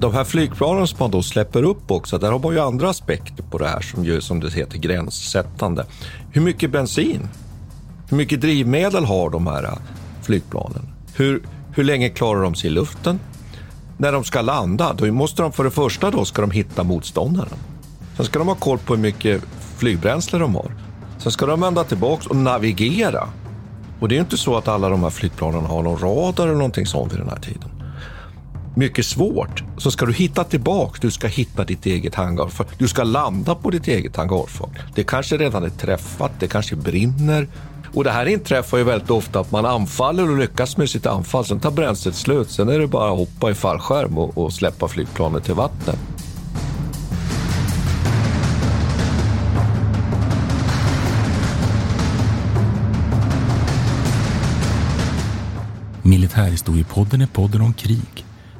De här flygplanen som man då släpper upp också, där har man ju andra aspekter på det här som ju, som det heter, gränssättande. Hur mycket bensin? Hur mycket drivmedel har de här äh, flygplanen? Hur, hur länge klarar de sig i luften? När de ska landa, då måste de för det första då ska de hitta motståndaren. Sen ska de ha koll på hur mycket flygbränsle de har. Sen ska de vända tillbaks och navigera. Och det är inte så att alla de här flygplanen har någon radar eller någonting sånt vid den här tiden mycket svårt. Så ska du hitta tillbaka, du ska hitta ditt eget hangarfart. Du ska landa på ditt eget hangarfart. Det kanske redan är träffat, det kanske brinner. Och det här inträffar ju väldigt ofta att man anfaller och lyckas med sitt anfall. Sen tar bränslet slut. Sen är det bara att hoppa i fallskärm och, och släppa flygplanet till vattnet. Militärhistoriepodden är podden om krig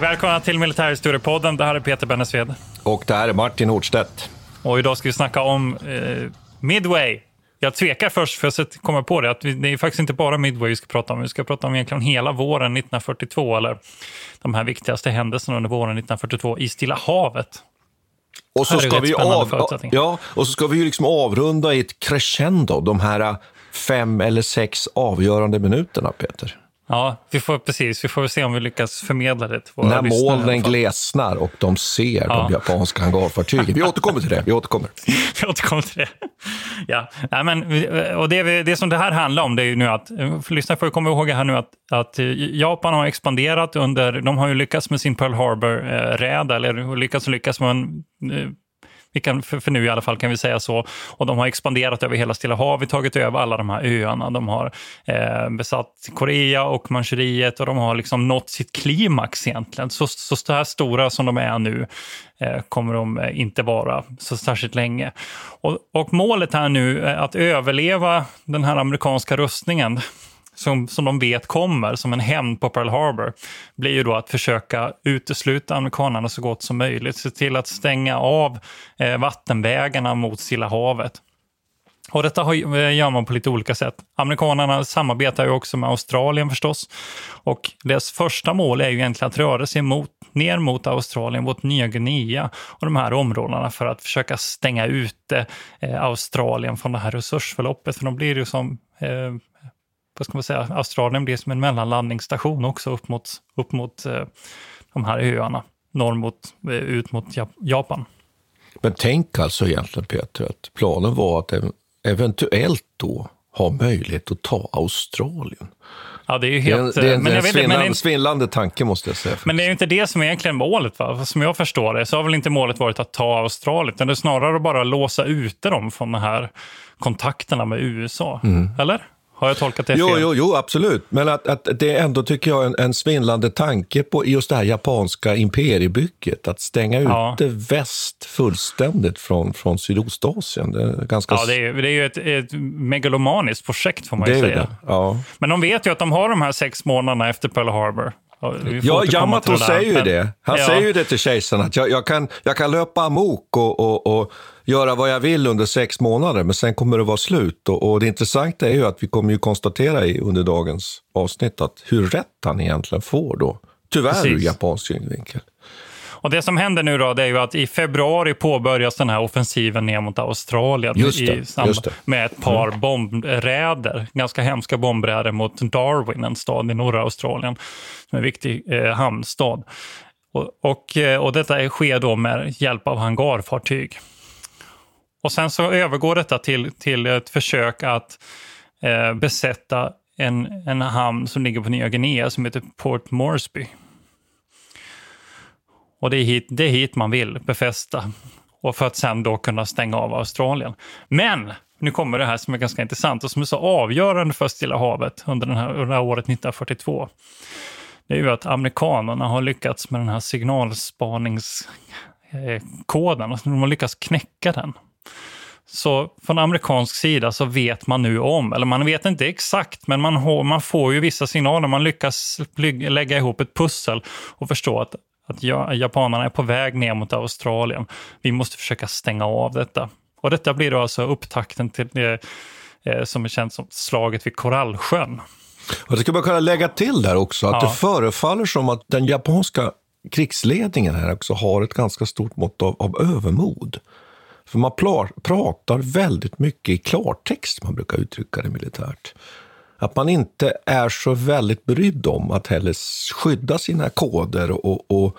Välkomna till Militärhistoriepodden. Det här är Peter Bennesved. Och det här är Martin Nordstedt. Och idag ska vi snacka om eh, Midway. Jag tvekar först för att komma på det, att det är faktiskt inte bara Midway vi ska prata om. Vi ska prata om egentligen hela våren 1942, eller de här viktigaste händelserna under våren 1942 i Stilla havet. Och så, ska vi av, ja, och så ska vi liksom avrunda i ett crescendo, de här fem eller sex avgörande minuterna, Peter. Ja, vi får, precis. Vi får se om vi lyckas förmedla det till våra När molnen glesnar och de ser ja. de japanska hangarfartygen. Vi återkommer till det. Vi återkommer. vi återkommer till det. Ja, Nej, men, och det, det som det här handlar om det är ju nu att, lyssna får komma ihåg här nu att, att Japan har expanderat under, de har ju lyckats med sin Pearl Harbor-räd, eller lyckats lyckas med en vi kan, för, för, nu i alla fall kan vi säga så. Och de har expanderat över hela Stilla havet, tagit över alla de här öarna. De har eh, besatt Korea och Manchuriet och de har liksom nått sitt klimax egentligen. Så, så här stora som de är nu eh, kommer de eh, inte vara så särskilt länge. Och, och målet är nu att överleva den här amerikanska rustningen som, som de vet kommer som en hämnd på Pearl Harbor blir ju då att försöka utesluta amerikanerna så gott som möjligt. Se till att stänga av eh, vattenvägarna mot Stilla havet. Och detta har, eh, gör man på lite olika sätt. Amerikanerna samarbetar ju också med Australien förstås. Och deras första mål är ju egentligen att röra sig mot, ner mot Australien, mot Nya Guinea och de här områdena för att försöka stänga ute eh, Australien från det här resursförloppet. För de blir ju som eh, vad ska man säga, Australien blir som en mellanlandningsstation också upp mot, upp mot eh, de här öarna, norr mot, eh, ut mot Japan. Men tänk alltså egentligen Peter, att planen var att eventuellt då ha möjlighet att ta Australien. Ja, det är ju helt... Det är en, det är en, en svindlande, men, svindlande tanke måste jag säga. Men det är ju inte det som är egentligen målet. Va? Som jag förstår det så har väl inte målet varit att ta Australien, utan det är snarare bara låsa ute dem från de här kontakterna med USA. Mm. Eller? Har jag tolkat det jo, fel? Jo, jo, absolut. Men att, att det är ändå, tycker jag, en, en svindlande tanke på just det här japanska imperiebygget. Att stänga ja. ute väst fullständigt från, från Sydostasien. Det är ganska... Ja, det är, det är ju ett, ett megalomaniskt projekt får man ju säga. Ja. Men de vet ju att de har de här sex månaderna efter Pearl Harbor. Ja, Yamato säger ju det. Han ja. säger ju det till kejsaren, att jag, jag, kan, jag kan löpa amok och, och, och göra vad jag vill under sex månader, men sen kommer det vara slut. Och, och det intressanta är ju att vi kommer ju konstatera i, under dagens avsnitt att hur rätt han egentligen får då. Tyvärr Precis. ur japansk synvinkel. Och det som händer nu då, det är ju att i februari påbörjas den här offensiven ner mot Australien det, i det. med ett par mm. bombräder, ganska hemska bombräder mot Darwin, en stad i norra Australien, som är en viktig eh, hamnstad. Och, och, eh, och detta sker då med hjälp av hangarfartyg. Och sen så övergår detta till, till ett försök att eh, besätta en, en hamn som ligger på Nya Guinea som heter Port Moresby. Och det är hit, det är hit man vill befästa. Och för att sen då kunna stänga av Australien. Men nu kommer det här som är ganska intressant och som är så avgörande för Stilla havet under, den här, under det här året 1942. Det är ju att amerikanerna har lyckats med den här signalspaningskoden. Alltså de har lyckats knäcka den. Så från amerikansk sida så vet man nu om, eller man vet inte exakt, men man, man får ju vissa signaler. Man lyckas lägga ihop ett pussel och förstå att, att japanerna är på väg ner mot Australien. Vi måste försöka stänga av detta. Och detta blir då alltså upptakten till det eh, som är känt som slaget vid Korallsjön. Det ska man kunna lägga till där också, att ja. det förefaller som att den japanska krigsledningen här också har ett ganska stort mått av, av övermod. För man pratar väldigt mycket i klartext, man brukar uttrycka det militärt. Att man inte är så väldigt brydd om att heller skydda sina koder och, och,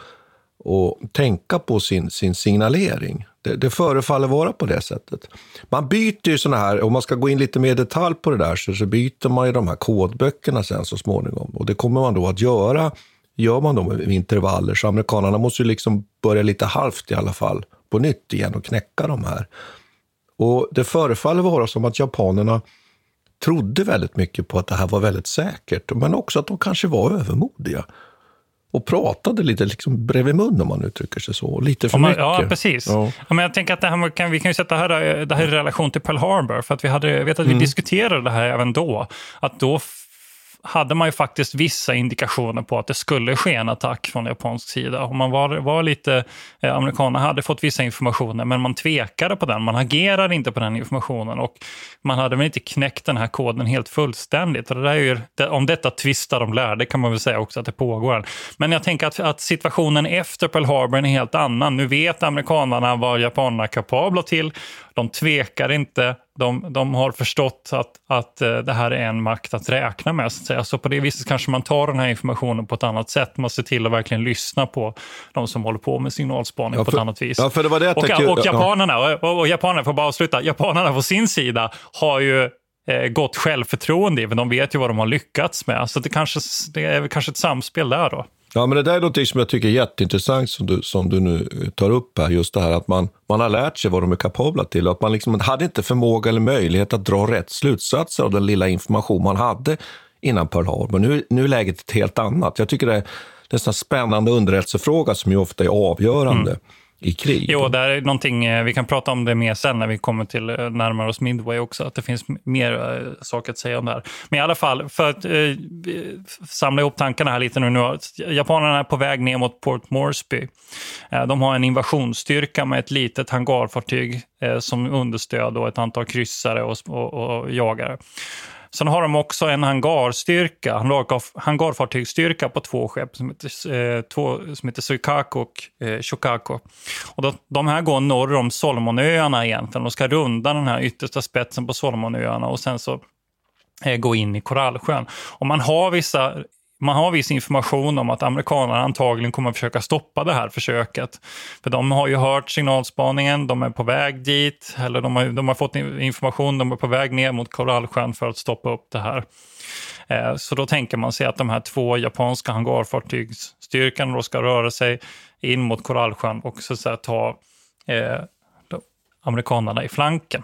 och tänka på sin, sin signalering. Det, det förefaller vara på det sättet. Man byter ju såna här, om man ska gå in lite mer i detalj på det där, så, så byter man ju de här kodböckerna sen så småningom. Och det kommer man då att göra, gör man då med intervaller. Så amerikanerna måste ju liksom börja lite halvt i alla fall på nytt igen och knäcka de här. Och det förefaller vara som att japanerna trodde väldigt mycket på att det här var väldigt säkert, men också att de kanske var övermodiga och pratade lite liksom bredvid mun om man uttrycker sig så. Lite för man, mycket. Ja, precis. Ja. Ja, men jag tänker att det här kan, vi kan ju sätta här, det här i relation till Pearl Harbor. För att vi hade, jag vet att vi mm. diskuterade det här även då. Att då hade man ju faktiskt vissa indikationer på att det skulle ske en attack från japansk sida. Och man var, var lite, eh, amerikanerna hade fått vissa informationer, men man tvekade på den. Man agerade inte på den informationen och man hade väl inte knäckt den här koden helt fullständigt. Och det är ju, om detta tvistar de lärde kan man väl säga också att det pågår. Men jag tänker att, att situationen efter Pearl Harbor är en helt annan. Nu vet amerikanerna vad japanerna är kapabla till. De tvekar inte de, de har förstått att, att eh, det här är en makt att räkna med. Så, att så på det viset kanske man tar den här informationen på ett annat sätt. Man ser till att verkligen lyssna på de som håller på med signalspaning ja, för, på ett annat vis. Ja, för det var det och, tänkte, och japanerna, och, och japanerna, får bara avsluta, japanerna på sin sida har ju gott självförtroende i, för de vet ju vad de har lyckats med. Så det, kanske, det är kanske ett samspel där då. Ja, men det där är något som jag tycker är jätteintressant som du, som du nu tar upp här. Just det här att man, man har lärt sig vad de är kapabla till och att man liksom hade inte förmåga eller möjlighet att dra rätt slutsatser av den lilla information man hade innan Pearl Harbor. Nu, nu är läget ett helt annat. Jag tycker det är, det är en spännande underrättelsefråga som ju ofta är avgörande. Mm i krig. Jo, det är någonting, eh, vi kan prata om det mer sen när vi kommer till eh, närmare oss Midway också, att det finns mer äh, saker att säga om det här. Men i alla fall, för att äh, samla ihop tankarna här lite nu, nu japanerna är på väg ner mot Port Moresby. Äh, de har en invasionsstyrka med ett litet hangarfartyg som understöd och ett antal kryssare och, och, och jagare. Sen har de också en hangarstyrka, hangarfartygsstyrka på två skepp som heter, eh, två, som heter Suikaku och eh, Shokako. Och då, de här går norr om Solomonöarna egentligen. De ska runda den här yttersta spetsen på Solomonöarna och sen så eh, gå in i Korallsjön. Och man har vissa man har viss information om att amerikanerna antagligen kommer att försöka stoppa det här försöket. För de har ju hört signalspaningen, de är på väg dit, eller de har, de har fått information, de är på väg ner mot Korallsjön för att stoppa upp det här. Eh, så då tänker man sig att de här två japanska hangarfartygsstyrkan ska röra sig in mot Korallsjön och så att säga, ta eh, amerikanerna i flanken.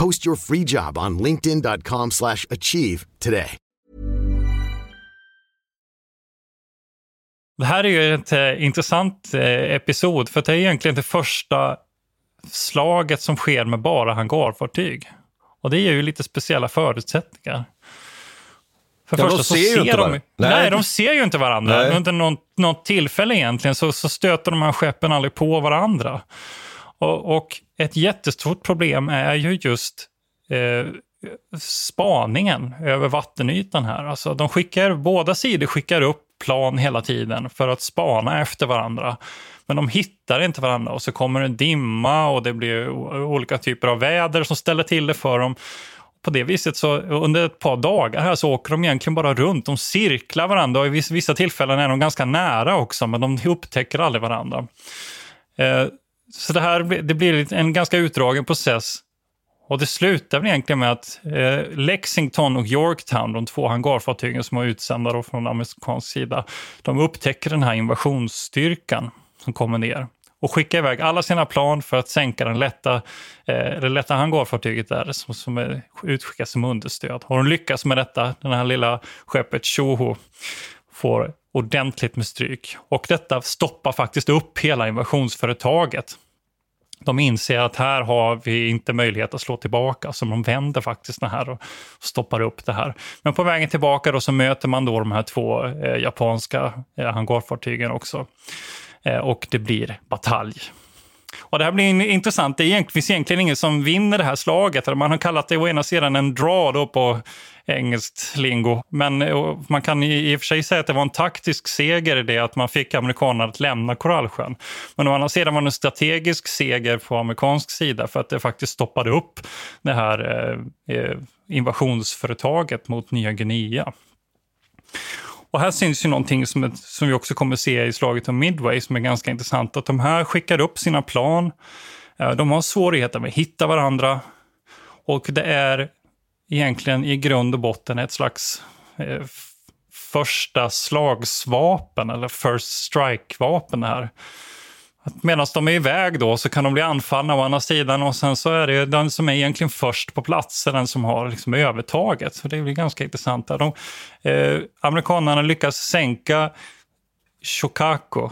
Post your free job on linkedin.com/achieve slash achieve today. Det här är ju ett eh, intressant eh, episod, för det är egentligen det första slaget som sker med bara hangarfartyg. Och det ger ju lite speciella förutsättningar. För Ja, det de första så ser ju ser inte de, varandra. nej. Nej. de ser ju inte varandra. Nej. Under någon, något tillfälle egentligen så, så stöter de här skeppen aldrig på varandra. Och, och ett jättestort problem är ju just eh, spaningen över vattenytan här. Alltså de skickar, båda sidor skickar upp plan hela tiden för att spana efter varandra. Men de hittar inte varandra och så kommer en dimma och det blir olika typer av väder som ställer till det för dem. På det viset så under ett par dagar här så åker de egentligen bara runt. De cirklar varandra och i vissa tillfällen är de ganska nära också men de upptäcker aldrig varandra. Eh, så det här blir- det blir en ganska utdragen process. Och det slutar väl egentligen med att eh, Lexington och Yorktown, de två hangarfartygen som var utsända från amerikansk sida, de upptäcker den här invasionsstyrkan som kommer ner och skickar iväg alla sina plan för att sänka den lätta, eh, det lätta hangarfartyget där som, som är utskickas som understöd. Och de lyckas med detta, det här lilla skeppet Shoho får ordentligt med stryk. Och detta stoppar faktiskt upp hela invasionsföretaget. De inser att här har vi inte möjlighet att slå tillbaka, så de vänder faktiskt det här och stoppar upp det här. Men på vägen tillbaka då så möter man då de här två eh, japanska eh, hangarfartygen också. Eh, och det blir batalj. Och det här blir intressant. Det finns egentligen ingen som vinner det här slaget. Man har kallat det å ena sidan en draw då på engelskt lingo. Men eh, man kan i och för sig säga att det var en taktisk seger i det att man fick amerikanerna att lämna Korallsjön. Men å andra sidan var det en strategisk seger på amerikansk sida för att det faktiskt stoppade upp det här eh, eh invasionsföretaget mot Nya Guinea. Och här syns ju någonting som, som vi också kommer se i slaget om Midway som är ganska intressant. Att de här skickar upp sina plan. Eh, de har svårigheter med att hitta varandra. Och det är egentligen i grund och botten ett slags eh, första slagsvapen eller first strike-vapen här. Medan de är iväg då så kan de bli anfallna å andra sidan och sen så är det den som är egentligen först på plats är den som har liksom övertaget. Så det blir ganska intressant. där. De, eh, amerikanerna lyckas sänka Shokako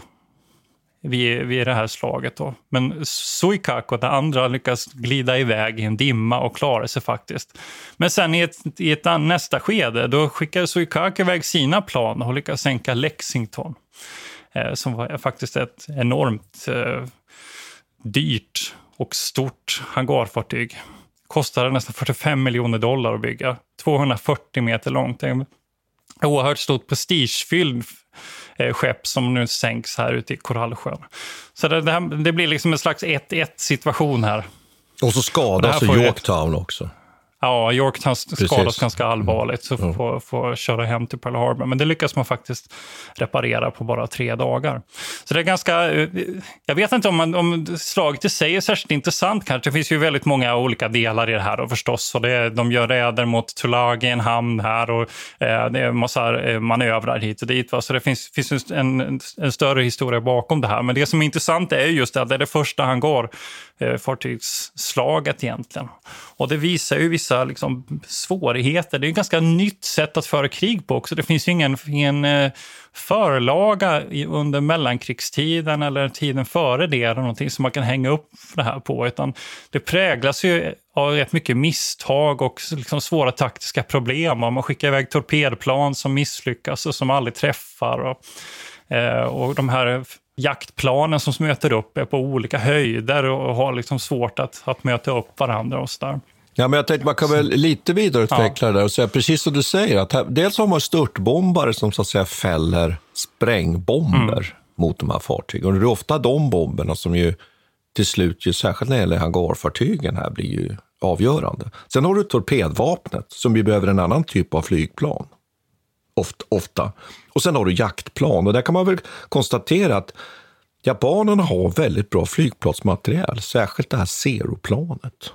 vid, vid det här slaget. Då. Men Suikako, det andra, lyckas glida iväg i en dimma och klarar sig faktiskt. Men sen i ett, i ett nästa skede, då skickar Suikako iväg sina plan och lyckas sänka Lexington. Eh, som var faktiskt ett enormt eh, dyrt och stort hangarfartyg. Kostade nästan 45 miljoner dollar att bygga. 240 meter långt. Det är en oerhört stort prestigefylld skepp som nu sänks här ute i Korallsjön. Så det, det, här, det blir liksom en slags 1-1 situation här. Och så skadas Yorktown också. Ja, Yorktown skadas Precis. ganska allvarligt så får, får köra hem till Pearl Harbor. Men det lyckas man faktiskt reparera på bara tre dagar. Så det är ganska... eh, Jag vet inte om, man, om slaget i sig är särskilt intressant kanske. Det finns ju väldigt många olika delar i det här då, förstås. Och det, de gör räder mot Tulagi, en hamn här och eh, det är en massa eh, manövrar hit och dit. Va? Så det finns, finns en, en, en större historia bakom det här. Men det som är intressant är just att det är det första hangar eh, fartygsslaget egentligen. Och det visar ju vissa liksom, svårigheter. Det är ett ganska nytt sätt att föra krig på också. Det finns ju ingen, ingen eh, förlaga i, under mellankrigstiden eller tiden före det, eller någonting som man kan hänga upp det här på, utan det präglas ju av rätt mycket misstag och liksom svåra taktiska problem. Och man skickar iväg torpedplan som misslyckas och som aldrig träffar. Och, eh, och de här jaktplanen som möter upp är på olika höjder och har liksom svårt att, att möta upp varandra och sådär. Ja, men jag tänkte man kan väl lite vidareutveckla det där och säga precis som du säger, att här, dels har man störtbombare som så att säga fäller sprängbomber. mot de här fartygen. Och det är ofta de bomberna som ju till slut, ju, särskilt när det gäller hangarfartygen, här blir ju avgörande. Sen har du torpedvapnet som ju behöver en annan typ av flygplan. Ofta. Och sen har du jaktplan och där kan man väl konstatera att japanerna har väldigt bra flygplansmaterial, särskilt det här Zero-planet.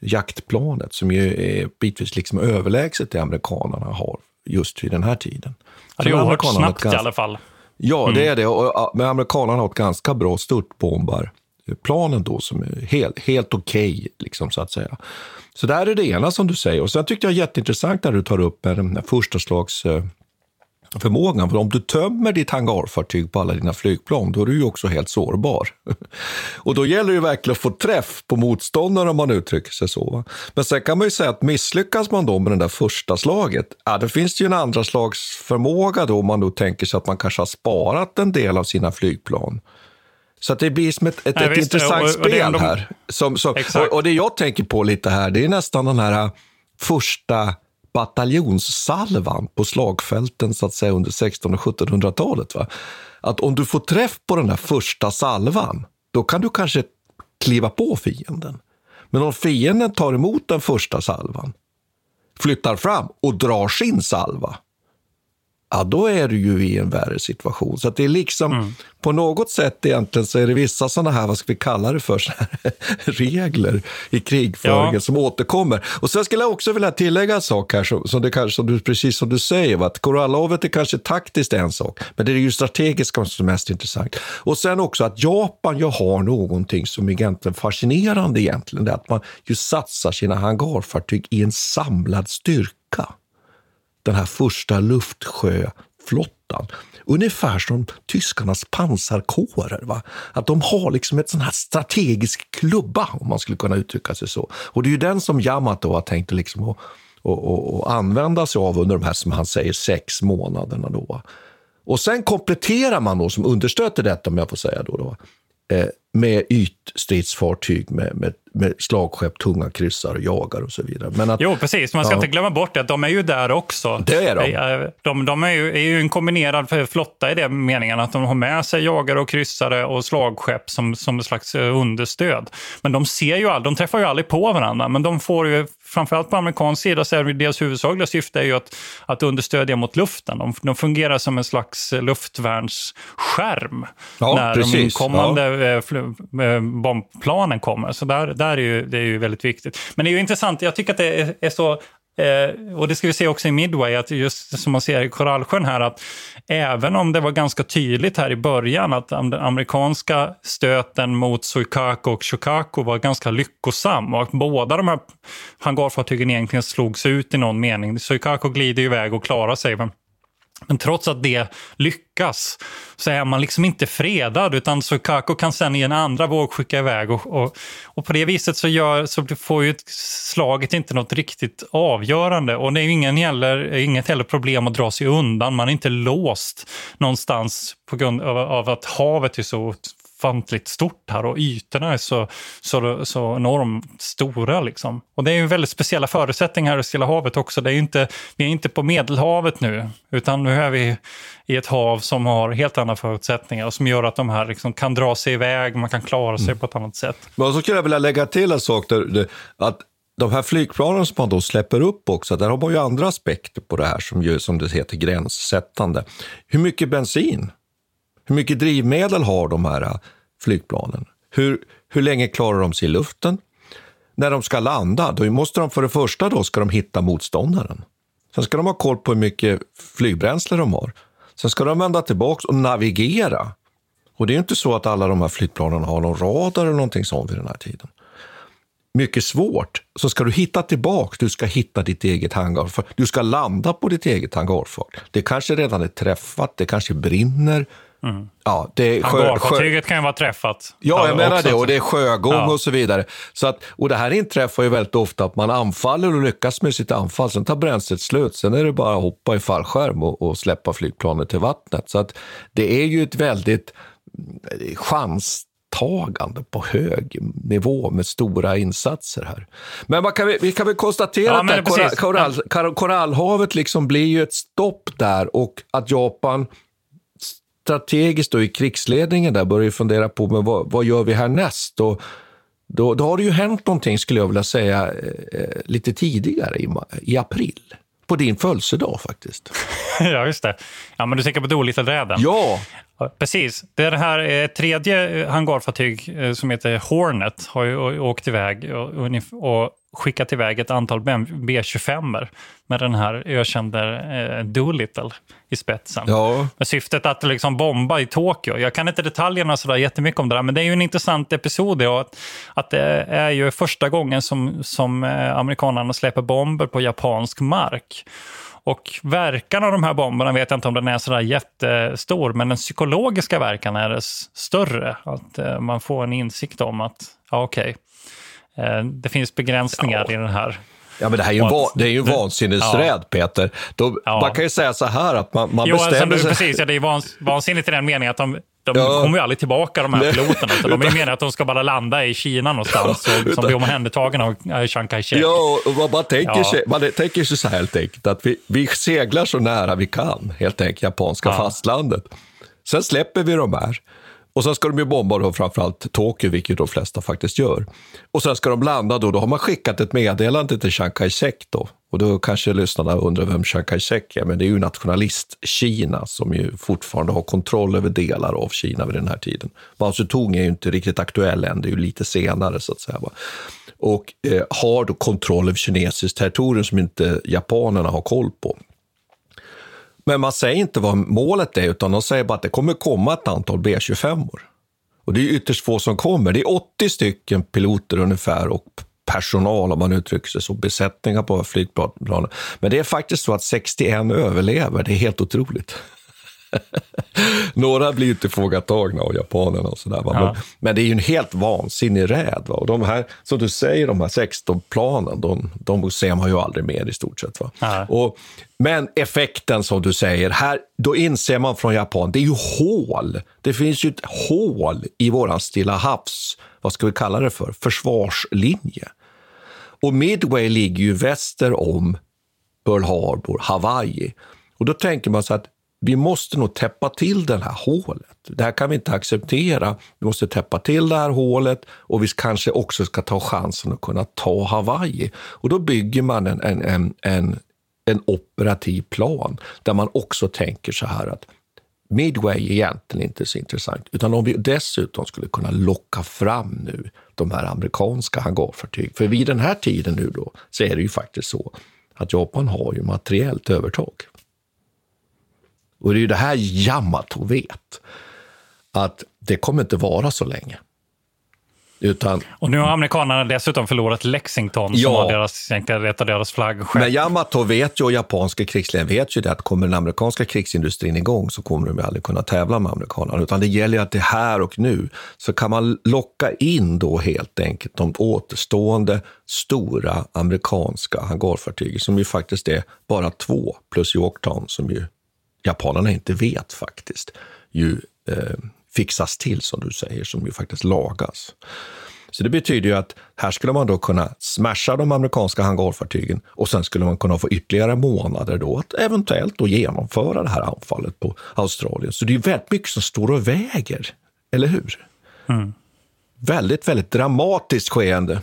Jaktplanet som ju är bitvis liksom överlägset det amerikanerna har just vid den här tiden. Ja, det är oerhört snabbt ganska... i alla fall. Ja, mm. det är det. Och, men amerikanerna har ett ganska bra Planen då som är helt, helt okej, okay, liksom, så att säga. Så där är det ena som du säger. Och sen tyckte jag jätteintressant när du tar upp den första slags förmågan. För om du tömmer ditt hangarfartyg på alla dina flygplan, då är du ju också helt sårbar. Och då gäller det verkligen att få träff på motståndaren om man uttrycker sig så. Men sen kan man ju säga att misslyckas man då med det där första slaget, ja, då finns det ju en andra slags förmåga då om man då tänker sig att man kanske har sparat en del av sina flygplan. Så det blir som ett, ett, Nej, ett intressant och, och spel ändå... här. Som, som, och, och, det jag tänker på lite här, det är nästan den här första bataljonssalvan på slagfälten så att säga under 1600 och 1700-talet. Va? Att om du får träff på den där första salvan, då kan du kanske kliva på fienden. Men om fienden tar emot den första salvan, flyttar fram och drar sin salva, ja, då är du ju i en värre situation. Så det är liksom, mm. på något sätt egentligen så är det vissa sådana här, vad ska vi kalla det för, regler i krigföringen ja. som återkommer. Och sen skulle jag också vilja tillägga en sak här, som, som, det kanske, som du, precis som du säger, att Korallovet är kanske taktiskt en sak, men det är ju strategiska som är mest intressant. Och sen också att Japan ju har någonting som är egentligen fascinerande egentligen, det är att man ju satsar sina hangarfartyg i en samlad styrka den här första luftsjöflottan. Ungefär som tyskarnas pansarkårer. Va? Att de har liksom ett sån här strategisk klubba, om man skulle kunna uttrycka sig så. Och det är ju den som Yamato har tänkt liksom att att, att, använda sig av under de här, som han säger, sex månaderna. Då. Och sen kompletterar man då, som understöd till detta, om jag får säga då, då eh, med ytstridsfartyg med, med, med slagskepp, tunga kryssar, jagare och så vidare. Men att, jo, precis. Man ska ja. inte glömma bort det, att de är ju där också. Det är de. De, de är, ju, är, ju, en kombinerad flotta i den meningen att de har med sig jagare och kryssare och slagskepp som, som ett slags eh, understöd. Men de ser ju aldrig, de träffar ju aldrig på varandra, men de får ju framförallt på amerikansk sida så är deras huvudsakliga syfte är ju att, att understödja mot luften. De, de fungerar som en slags luftvärnsskärm ja, när precis. de inkommande ja. Eh, eh, bombplanen kommer. Så där, där är ju, det är ju väldigt viktigt. Men det är ju intressant, jag tycker att det är, är så Eh, och det ska vi se också i Midway, att just som man ser i Korallsjön här, att även om det var ganska tydligt här i början att den amerikanska stöten mot Suikako och Shokako var ganska lyckosam och att båda de här hangarfartygen egentligen slogs ut i någon mening. Suikako glider iväg och klarar sig, men men trots att det lyckas så är man liksom inte fredad utan Sukako kan sen i en andra våg skicka iväg och, och, och, på det viset så, gör, så får ju slaget inte något riktigt avgörande och det är ju ingen heller, inget heller problem att dra sig undan. Man är inte låst någonstans på grund av, av att havet är så ofantligt stort här och ytorna är så, så, så enormt stora. Liksom. Och det är ju väldigt speciella förutsättningar i Stilla havet också. Det är inte, vi är inte på Medelhavet nu, utan nu är vi i ett hav som har helt andra förutsättningar och som gör att de här liksom kan dra sig iväg, man kan klara sig mm. på ett annat sätt. Men så skulle jag vilja lägga till en sak, där, att de här flygplanen som man då släpper upp också, där har man ju andra aspekter på det här som, ju, som det heter gränssättande. Hur mycket bensin hur mycket drivmedel har de här äh, flygplanen? Hur, hur länge klarar de sig i luften? När de ska landa, då måste de för det första då ska de hitta motståndaren. Sen ska de ha koll på hur mycket flygbränsle de har. Sen ska de vända tillbaka och navigera. Och det är inte så att alla de här flygplanen har någon radar eller någonting sånt vid den här tiden. Mycket svårt. Så ska du hitta tillbaka, du ska hitta ditt eget hangarfart. Du ska landa på ditt eget hangarfart. Det kanske redan är träffat, det kanske brinner. Mm. Ja, det Hangarfartyget kan ju vara träffat. Ja, jag menar det. Och det är sjögång ja. och så vidare. Så att, och det här inträffar ju väldigt ofta att man anfaller och lyckas med sitt anfall. Sen tar bränslet slut. Sen är det bara att hoppa i fallskärm och, och släppa flygplanet till vattnet. Så att det är ju ett väldigt eh, chanstagande på hög nivå med stora insatser här. Men man kan, vi kan väl konstatera ja, att korall, korall, korallhavet liksom blir ju ett stopp där och att Japan strategiskt då i krigsledningen där börjar fundera på men vad, vad gör vi härnäst? Och då, då har det ju hänt någonting, skulle jag vilja säga, eh, lite tidigare i, i april. På din födelsedag faktiskt. ja, just det. Ja, men du tänker på Dolittle-räden? Ja! Precis. Det är det här eh, tredje eh, hangarfartyg eh, som heter Hornet har ju åkt iväg och, och skickat iväg ett antal B25 med den här ökände eh, Doolittle i spetsen. Ja. Med syftet att liksom bomba i Tokyo. Jag kan inte detaljerna så där jättemycket om det där, men det är ju en intressant episod. Ja, att, att det är ju första gången som, som amerikanerna släpper bomber på japansk mark. Och verkan av de här bomberna vet jag inte om den är sådär jättestor, men den psykologiska verkan är större. Att eh, man får en insikt om att, ja okej, okay, eh, det finns begränsningar ja. i den här Ja, men det här är ju, va, det är ju vansinnesräd, ja. Peter. Då, ja. Man kan ju säga så här att man, man jo, bestämmer alltså, sig... Precis, ja, det är vans, vansinnigt i den meningen att de, de ja. kommer ju aldrig tillbaka de här piloterna. Utan de är meningen att de ska bara landa i Kina någonstans ja, och, som blir omhändertagna av Chiang Kai-shek. Ja, och man, tänker, ja. sig, man tänker sig så här helt enkelt att vi, vi seglar så nära vi kan, helt enkelt, japanska ja. fastlandet. Sen släpper vi de här. Och sen ska de ju bomba då framförallt Tokyo, vilket de flesta faktiskt gör. Och sen ska de landa då, då har man skickat ett meddelande till Chiang Kai-shek då. Och då kanske lyssnarna undrar vem Chiang Kai-shek är, men det är ju nationalist-Kina som ju fortfarande har kontroll över delar av Kina vid den här tiden. Mao Zedong är ju inte riktigt aktuell än, det är ju lite senare så att säga. Och eh, har då kontroll över kinesiskt territorium som inte japanerna har koll på. Men man säger inte vad målet är, utan de säger bara att det kommer komma ett antal B25. or Och det är ytterst få som kommer. Det är 80 stycken piloter ungefär och personal, om man uttrycker sig så, besättningar på flygplanen. Men det är faktiskt så att 61 överlever. Det är helt otroligt. Några blir inte frågatagna av japanerna och sådär. Ja. Men, men, det är ju en helt vansinnig räd. Va? Och de här, som du säger, de här 16 planen, de, de ser man ju aldrig mer i stort sett. Va? Ja. Och, men effekten som du säger, här, då inser man från Japan, det är ju hål. Det finns ju ett hål i våran Stilla havs, vad ska vi kalla det för, försvarslinje. Och Midway ligger ju väster om Pearl Harbor, Hawaii. Och då tänker man så att vi måste nog täppa till det här hålet. Det här kan vi inte acceptera. Vi måste täppa till det här hålet och vi kanske också ska ta chansen att kunna ta Hawaii. Och då bygger man en, en, en, en, en operativ plan där man också tänker så här att Midway är egentligen inte så intressant, utan om vi dessutom skulle kunna locka fram nu de här amerikanska hangarfartyg. För vid den här tiden nu då så är det ju faktiskt så att Japan har ju materiellt övertag. Och det är ju det här Yamato vet, att det kommer inte vara så länge. Utan, och nu har amerikanerna dessutom förlorat Lexington ja, som var deras, ett av deras flaggskepp. Men Yamato vet ju, och japanska krigsledningen vet ju det, att kommer den amerikanska krigsindustrin igång så kommer de aldrig kunna tävla med amerikanerna. Utan det gäller att det här och nu så kan man locka in då helt enkelt de återstående stora amerikanska hangarfartygen som ju faktiskt är bara två plus Yorktown som ju japanerna inte vet faktiskt, ju eh, fixas till, som du säger, som ju faktiskt lagas. Så det betyder ju att här skulle man då kunna smasha de amerikanska hangarfartygen och sen skulle man kunna få ytterligare månader då att eventuellt då genomföra det här anfallet på Australien. Så det är väldigt mycket som står och väger, eller hur? Mm. Väldigt, väldigt dramatiskt skeende.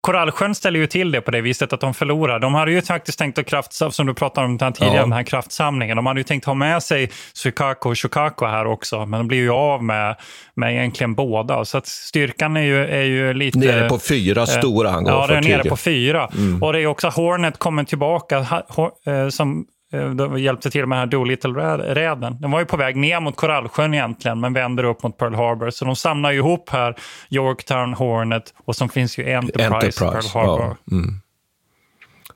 Korallsjön ställer ju till det på det viset att de förlorar. De hade ju faktiskt tänkt att kraftsamla, som du pratade om tidigare, ja. den här kraftsamlingen. De hade ju tänkt ha med sig Sukako och Shukako här också, men de blir ju av med, med egentligen båda. Så att styrkan är ju, är ju lite... Nere på fyra stora hangarfartyg. Ja, det är nere på fyra. Mm. Och det är också Hornet kommer tillbaka, eh, som Eh, de hjälpte till med den här Doolittle-räden. Den var ju på väg ner mot Korallsjön egentligen, men vänder upp mot Pearl Harbor. Så de samlar ju ihop här Yorktown, Hornet och så finns ju Enterprise, Enterprise Pearl Harbor. Ja. Mm.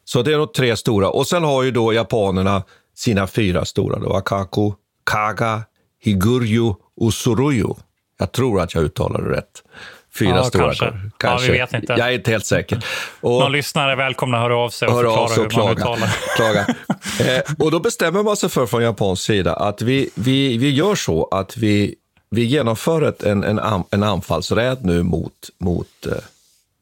Så det är nog tre stora. Och sen har ju då japanerna sina fyra stora. Då. Akaku, Kaga, Higuryu och Suruyu. Jag tror att jag uttalar det rätt. Fyra ja, stora kanske. kanske. Ja, vi vet inte. Jag är inte helt säker. Och, Någon lyssnare är välkomna att höra av sig och förklara av sig och hur klaga, man uttalar. klaga. eh, och då bestämmer man sig för från japansk sida att vi, vi, vi gör så att vi, vi genomför ett, en, en, en anfallsräd nu mot, mot eh,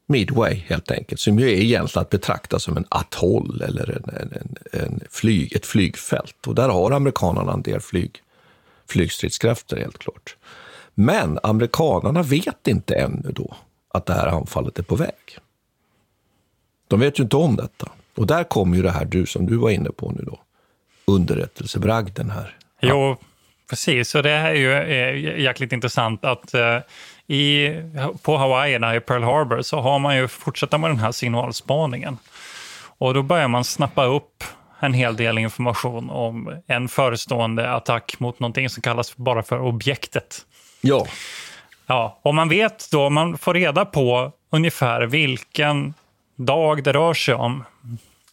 Midway helt enkelt, som ju är egentligen att betrakta som en atoll eller en, en, en flyg, ett flygfält. Och där har amerikanerna en del flyg, flygstridskrafter helt klart. Men amerikanerna vet inte ännu då att det här anfallet är på väg. De vet ju inte om detta. Och där kommer ju det här du som du var inne på nu då, underrättelsebragden här. Ja. Jo, precis. Och det här är ju är jäkligt intressant att eh, i, på Hawaii, där i Pearl Harbor, så har man ju fortsatt med den här signalspaningen. Och då börjar man snappa upp en hel del information om en förestående attack mot någonting som kallas bara för objektet. Ja. Ja, och man vet då, man får reda på ungefär vilken dag det rör sig om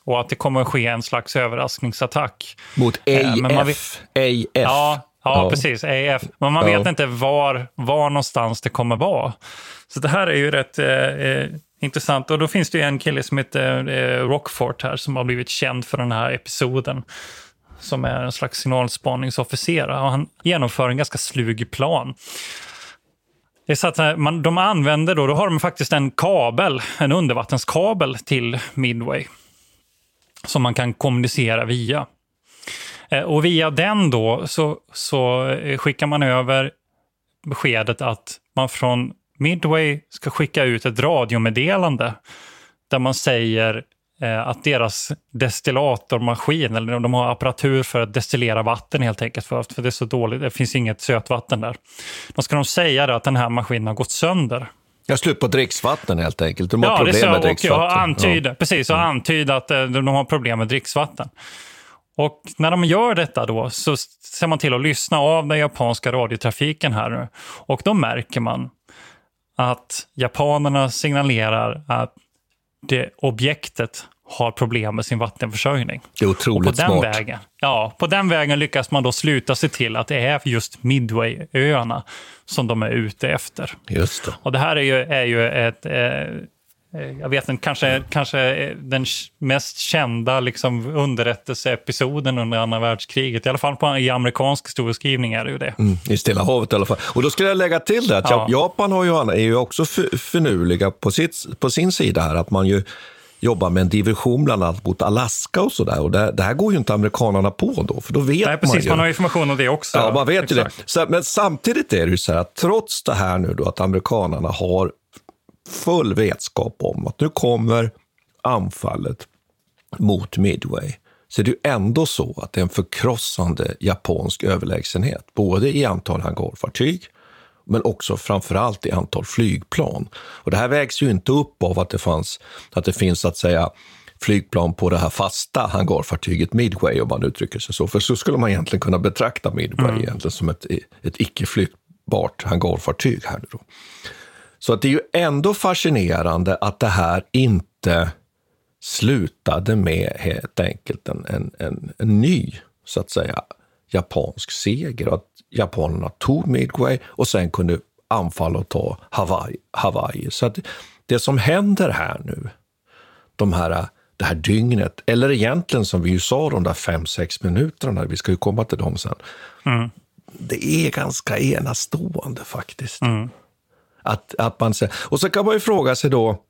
och att det kommer att ske en slags överraskningsattack. Mot AF. Eh, men man vet, AF. Ja, ja, ja, precis. AF. Men man vet inte var, var någonstans det kommer vara. Så det här är ju rätt eh, eh, intressant. Och då finns det ju en kille som heter eh, Rockfort här som har blivit känd för den här episoden som är en slags signalspaningsofficer. Och han genomför en ganska slug plan. Det är så att eh, man, de använder då, då har de faktiskt en kabel, en undervattenskabel till Midway. Som man kan kommunicera via. Eh, och via den då så, så eh, skickar man över beskedet att man från Midway ska skicka ut ett radiomeddelande där man säger att deras destillatormaskin, eller de har apparatur för att destillera vatten helt enkelt, för, för det är så dåligt, det finns inget sötvatten där. Då ska de säga att den här maskinen har gått sönder. Jag slut på dricksvatten helt enkelt. De har ja, problem det så, med dricksvatten. Och antyda, ja. Precis, och antyda att eh, de har problem med dricksvatten. Och när de gör detta då så ser man till att lyssna av den japanska radiotrafiken här nu. Och då märker man att japanerna signalerar att det objektet har problem med sin vattenförsörjning. Det är otroligt och på smart. Den vägen, ja, på den vägen lyckas man då sluta sig till att det är just Midway-öarna som de är ute efter. Just det. Och det här är ju, är ju ett... Eh, jag vet inte, kanske, kanske den mest kända liksom, underrättelseepisoden under andra världskriget. I alla fall på, i amerikansk historieskrivning är det ju det. Mm, I Stilla havet i alla fall. Och då skulle jag lägga till det att ja. Japan har ju, är ju också finurliga på, sitt, på sin sida här. Att man ju jobbar med en division bland annat mot Alaska och sådär. Och det, det, här går ju inte amerikanerna på då, för då vet Nej, precis, man ju. Man har information om det också. Ja, man vet Exakt. ju det. Så, men samtidigt är det ju så här att trots det här nu då att amerikanerna har full vetskap om att nu kommer anfallet mot Midway så är det ju ändå så att det är en förkrossande japansk överlägsenhet, både i antal hangarfartyg men också framförallt i antal flygplan. Och det här vägs ju inte upp av att det, fanns, att det finns att säga flygplan på det här fasta hangarfartyget Midway, om man uttrycker sig så. För så skulle man egentligen kunna betrakta Midway mm. egentligen som ett, ett icke flyttbart hangarfartyg här. Då. Så att det är ju ändå fascinerande att det här inte slutade med helt enkelt en, en, en, en ny, så att säga, japansk seger. Att japanerna tog Midway och sen kunde anfalla och ta Hawaii. Hawaii. Så att det som händer här nu, de här, det här dygnet, eller egentligen som vi ju sa de där fem, sex minuterna, vi ska ju komma till dem sen. Mm. Det är ganska enastående faktiskt. Mm. Att, att man, och så kan man ju fråga sig då,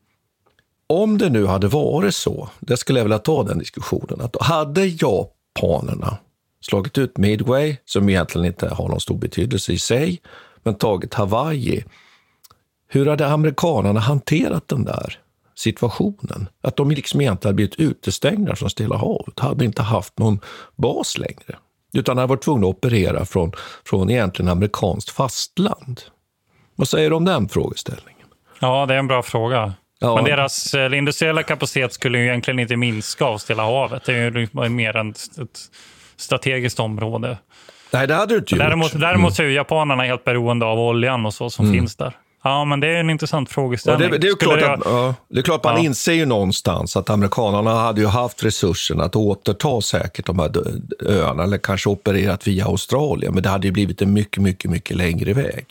om det nu hade varit så, det skulle jag vilja ta den diskussionen, att hade japanerna slagit ut Midway, som egentligen inte har någon stor betydelse i sig, men tagit Hawaii, hur hade amerikanerna hanterat den där situationen? Att de liksom egentligen hade blivit utestängda från Stilla havet, hade inte haft någon bas längre, utan hade varit tvungna att operera från, från egentligen amerikanskt fastland. Vad säger du om den frågeställningen? Ja, det är en bra fråga. Ja. Men deras eh, industriella kapacitet skulle ju egentligen inte minska av Stilla havet. Det är ju mer än ett strategiskt område. Nej, det hade du inte gjort. Däremot, däremot så är japanerna helt beroende av oljan och så som Mm. finns där. Ja, men det är en intressant Ja, frågeställning. det, det, är klart att, ja, det är klart man Ja. inser ju någonstans att amerikanerna hade ju haft resurserna att återta säkert de här öarna eller kanske opererat via Australien, men det hade ju blivit en mycket, mycket, mycket längre väg.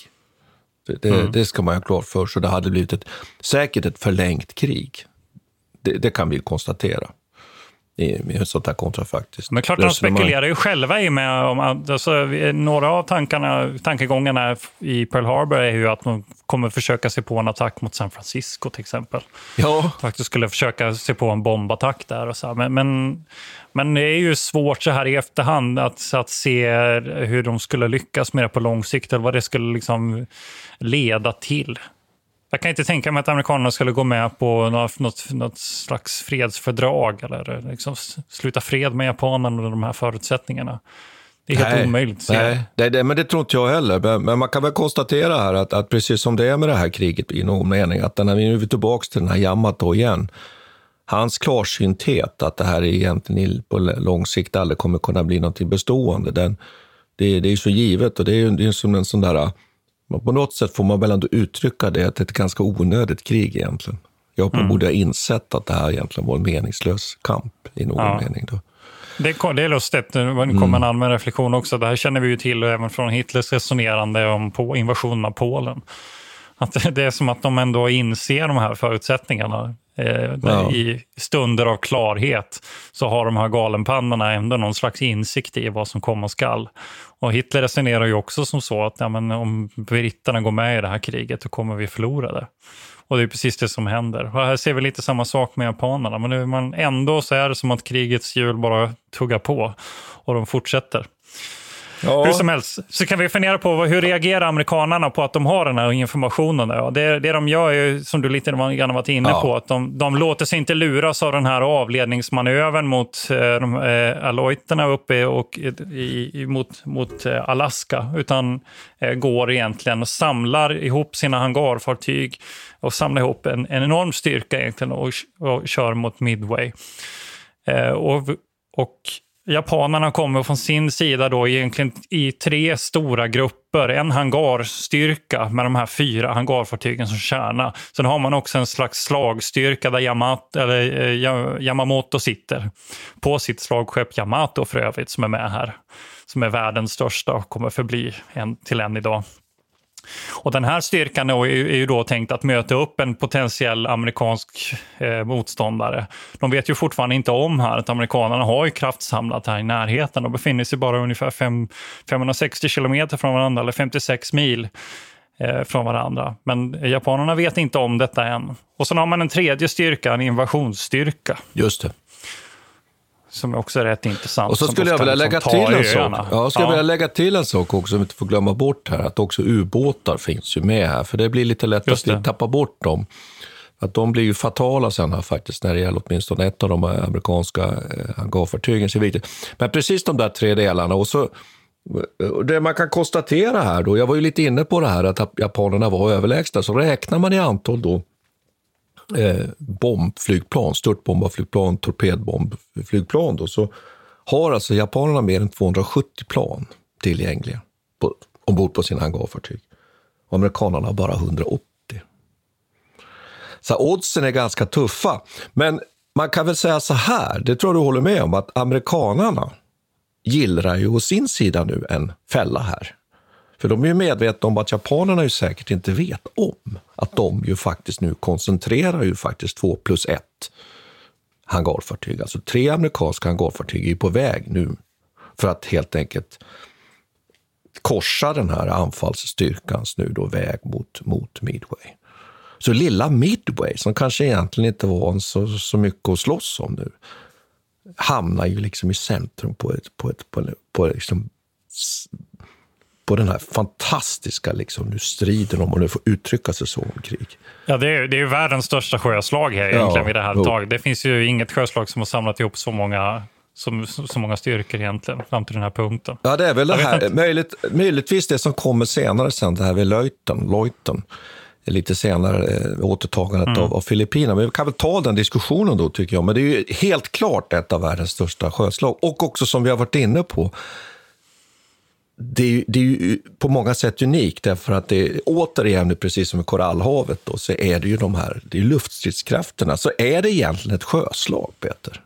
Det, Mm. det ska man ha klart för sig. Det hade blivit ett, säkert ett förlängt krig. Det, det kan vi konstatera i, ett sånt här kontrafaktiskt Men klart, de spekulerar ju själva i med om att, alltså, några av tankarna, tankegångarna i Pearl Harbor är ju att de kommer försöka sig på en attack mot San Francisco till exempel. Ja. Faktiskt skulle försöka se på en bombattack där och så. Men, men, men det är ju svårt så här i efterhand att, att se hur de skulle lyckas med det på lång sikt eller vad det skulle liksom leda till. Jag kan inte tänka mig att amerikanerna skulle gå med på något, något, slags fredsfördrag eller liksom sluta fred med japanerna under de här förutsättningarna. Det är helt Nej, omöjligt. Nej, det, det, men det tror inte jag heller. Men, men man kan väl konstatera här att, att precis som det är med det här kriget i någon mening, att när vi nu är tillbaka till den här Yamato igen, hans klarsynthet att det här är egentligen på lång sikt aldrig kommer kunna bli något bestående, den, det, det är så givet och det är ju som en sån där, men på något sätt får man väl ändå uttrycka det, att det är ett ganska onödigt krig egentligen. Japan Mm. borde ha insett att det här egentligen var en meningslös kamp i någon Ja. mening. Då. Det, det är lustigt. Det kom en allmän reflektion också. Det här känner vi ju till även från Hitlers resonerande om på invasionen av Polen. Att det- det är som att de ändå inser de här förutsättningarna. Eh, Ja. I stunder av klarhet så har de här galenpannorna ändå någon slags insikt i vad som komma skall. Och Hitler resonerar ju också som så att ja, men om britterna går med i det här kriget då kommer vi förlora det. Och det är precis det som händer. Och här ser vi lite samma sak med japanerna. Men nu är man ändå så är det som att krigets hjul bara tuggar på och de fortsätter. Hur som helst så kan vi fundera på hur reagerar amerikanerna på att de har den här informationen. Ja, det, det de gör är som du lite grann varit inne Ja. på, att de, de låter sig inte luras av den här avledningsmanövern mot eh, de, eh, aloiterna uppe och i, i, mot, mot eh, Alaska, utan eh, går egentligen och samlar ihop sina hangarfartyg och samlar ihop en, en enorm styrka egentligen och, och kör mot Midway. Eh, och, och japanerna kommer från sin sida då egentligen i tre stora grupper. En hangarstyrka med de här fyra hangarfartygen som kärna. Sen har man också en slags slagstyrka där Yamato, eller, eh, Yamamoto sitter. På sitt slagskepp Yamato för övrigt som är med här. Som är världens största och kommer förbli en, till en idag. Och den här styrkan är ju, då tänkt att möta upp en potentiell amerikansk eh, motståndare. De vet ju fortfarande inte om här att amerikanerna har ju kraftsamlat här i närheten. De befinner sig bara ungefär fem, 560 kilometer från varandra, eller 56 mil eh, från varandra. Men japanerna vet inte om detta än. Och sen har man en tredje styrka, en invasionsstyrka. Just det. Som också är rätt intressant. Och så skulle jag ska vilja liksom lägga till en sak. Ja, jag skulle Ja. vilja lägga till en sak också som vi inte får glömma bort här. Att också ubåtar finns ju med här. För det blir lite lätt att vi tappar bort dem. Att de blir ju fatala sen här faktiskt när det gäller åtminstone ett av de amerikanska eh, hangarfartygen. Men precis de där tre delarna. Och så, det man kan konstatera här då, jag var ju lite inne på det här att japanerna var överlägsna, så räknar man i antal då eh, bombflygplan, störtbombarflygplan, torpedbombflygplan då, så har alltså japanerna mer än 270 plan tillgängliga på, ombord på sina hangarfartyg. Och amerikanerna har bara 180. Så oddsen är ganska tuffa. Men man kan väl säga så här, det tror jag du håller med om, att amerikanarna gillrar ju å sin sida nu en fälla här. För de är ju medvetna om att japanerna ju säkert inte vet om att de ju faktiskt nu koncentrerar ju faktiskt två plus ett hangarfartyg. Alltså tre amerikanska hangarfartyg är på väg nu för att helt enkelt korsa den här anfallsstyrkans nu då väg mot, mot Midway. Så lilla Midway, som kanske egentligen inte var så, så mycket att slåss om nu, hamnar ju liksom i centrum på, ett, på, ett, på, på, liksom, på den här fantastiska liksom, nu striden, om man nu får uttrycka sig så, om krig. Ja, det är, det är världens största sjöslag här egentligen ja, vid det här taget. Det finns ju inget sjöslag som har samlat ihop så många så, så många styrkor egentligen fram till den här punkten. Ja, det är väl det här, möjligt, möjligtvis det som kommer senare sen, det här vid Leuten, Leuten lite senare, eh, återtagandet mm. av, av Filippinerna. Men vi kan väl ta den diskussionen då, tycker jag. Men det är ju helt klart ett av världens största sjöslag. Och också som vi har varit inne på, det är, det är ju på många sätt unikt därför att det återigen, precis som i Korallhavet, då, så är det ju de här det är luftstridskrafterna. Så är det egentligen ett sjöslag, Peter?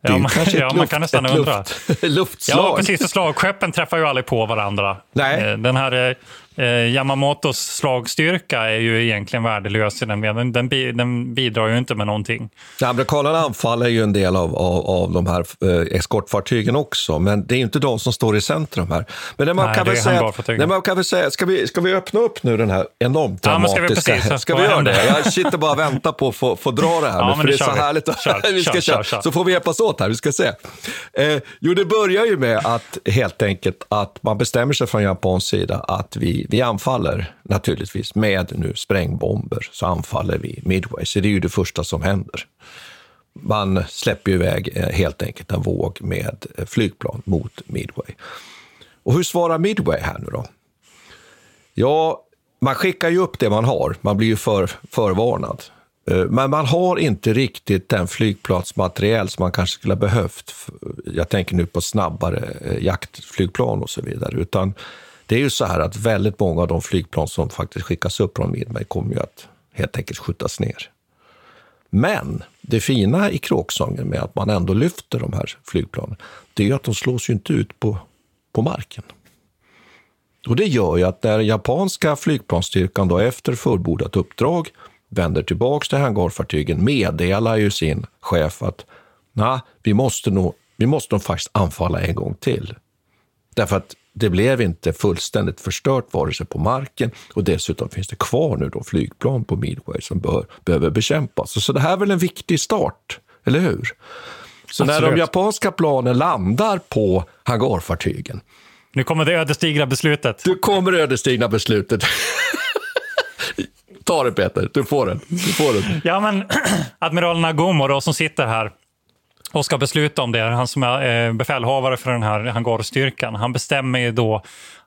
Ja, man, ja man, kan nästan undra. Luft, luftslag. Ja, precis. Slagskeppen träffar ju aldrig på varandra. Nej. Eh, den här eh, Yamamotos slagstyrka är ju egentligen värdelös i den. Den, den bidrar ju inte med någonting. Amerikanerna anfaller ju en del av, av, av de här eh, eskortfartygen också, men det är inte de som står i centrum här. Men det man, Nej, kan, väl säga, det man kan väl säga, ska vi, ska vi öppna upp nu den här enormt dramatiska... Ja, ska vi, precis, ska vi göra det? Jag sitter bara och väntar på att få, få dra det här ja, nu, för det är så vi. härligt. Kör, vi ska kör, köra. Kör, Så får vi hjälpas åt här, vi ska se. Eh, jo, det börjar ju med att helt enkelt att man bestämmer sig från japansk sida att vi vi, anfaller naturligtvis med nu sprängbomber, så anfaller vi Midway. Så det är ju det första som händer. Man släpper iväg eh, helt enkelt en våg med eh, flygplan mot Midway. Och hur svarar Midway här nu då? Ja, man skickar ju upp det man har. Man blir ju för, förvarnad. Eh, men man har inte riktigt den flygplatsmateriel som man kanske skulle ha behövt. Jag tänker nu på snabbare jaktflygplan och så vidare. Utan det är ju så här att väldigt många av de flygplan som faktiskt skickas upp från Midway kommer ju att helt enkelt skjutas ner. Men det fina i kråksången med att man ändå lyfter de här flygplanen, det är ju att de slås ju inte ut på, på marken. Och det gör ju att när japanska flygplansstyrkan då efter fullbordat uppdrag vänder tillbaks till hangarfartygen meddelar ju sin chef att nah, vi måste nog, vi måste nog faktiskt anfalla en gång till. Därför att det blev inte fullständigt förstört vare sig på marken och dessutom finns det kvar nu då flygplan på Midway som bör, behöver bekämpas. Så det här är väl en viktig start, eller hur? Så Absolut. när de japanska planen landar på hangarfartygen. Nu kommer det ödesdigra beslutet. Nu kommer det ödesdigra beslutet. Ta det Peter, du får den. Du får den. Ja, men admiral Nagumo då, som sitter här och ska besluta om det. Han som är eh, befälhavare för den här hangarstyrkan. Han bestämmer ju då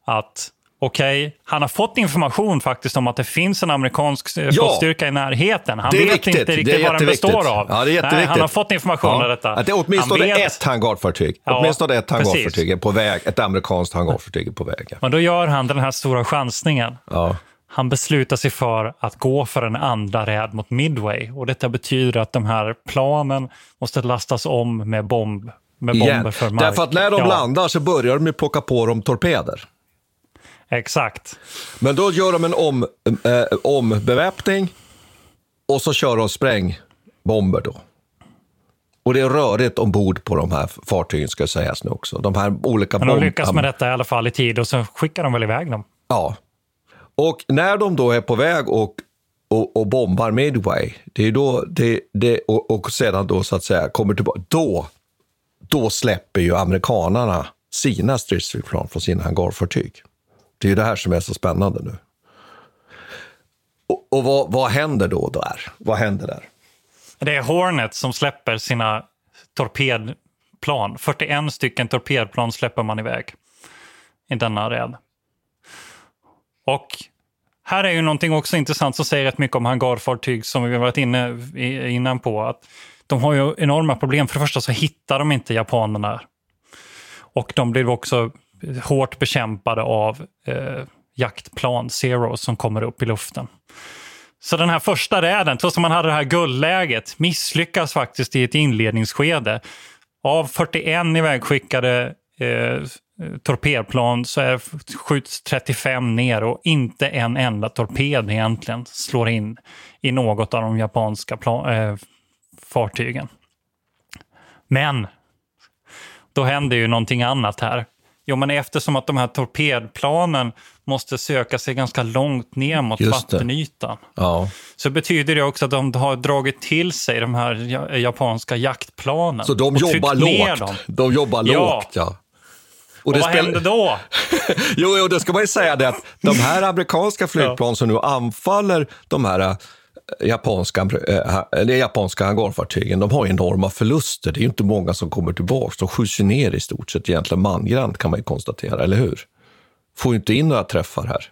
att Okej, okay. han har fått information faktiskt om att det finns en amerikansk eh, ja, flottstyrka i närheten. Han vet viktigt. inte riktigt vad den består av. Ja, det är Nej, han har fått information ja. om detta. Att det är åtminstone vet... ett hangarfartyg. Ja, åtminstone ett hangarfartyg är på väg. Ett amerikanskt hangarfartyg är på väg. Men då gör han den här stora chansningen. Ja. Han beslutar sig för att gå för en andra räd mot Midway. Och detta betyder att de här planen måste lastas om med, bomb, med bomber Igen. för mark. Därför att när de ja. landar så börjar de plocka på dem torpeder. Exakt. Men då gör de en om, eh, ombeväpning och så kör de sprängbomber då. Och det är rörigt ombord på de här fartygen ska sägas nu också. De här olika Men de lyckas med detta i alla fall i tid och så skickar de väl iväg dem? Ja, och när de då är på väg och, och, och bombar Midway, det är då det, det, och, och sedan då så att säga kommer tillbaka, då, då släpper ju amerikanarna sina stridsflygplan från sina hangarfartyg. Det är ju det här som är så spännande nu. Och, och vad, vad händer då där? Vad händer där? Det är Hornet som släpper sina torpedplan. 41 stycken torpedplan släpper man iväg i denna räd. Och här är ju någonting också intressant som säger rätt mycket om hangarfartyg som vi varit inne innan på. Att de har ju enorma problem. För det första så hittar de inte japanerna. Och de blir också hårt bekämpade av eh, jaktplan, Zero, som kommer upp i luften. Så den här första räden, trots att man hade det här guldläget, misslyckas faktiskt i ett inledningsskede. Av 41 ivägskickade Eh, torpedplan så är, skjuts 35 ner och inte en enda torped egentligen slår in i något av de japanska plan, äh, fartygen. Men då händer ju någonting annat här. Jo, men eftersom att de här torpedplanen måste söka sig ganska långt ner mot Just vattenytan Ja. så betyder det också att de har dragit till sig de här ja- japanska jaktplanen. Så de jobbar lågt. De jobbar lågt, ja. Och, det vad spel- händer då? Jo, jo, det ska man ju säga det att de här amerikanska flygplan som nu anfaller de här eh, japanska, eller japanska hangarfartygen, de har enorma förluster. Det är ju inte många som kommer tillbaka. De skjuts ju ner i stort sett egentligen mangrant kan man konstatera, eller hur? Får ju inte in några träffar här.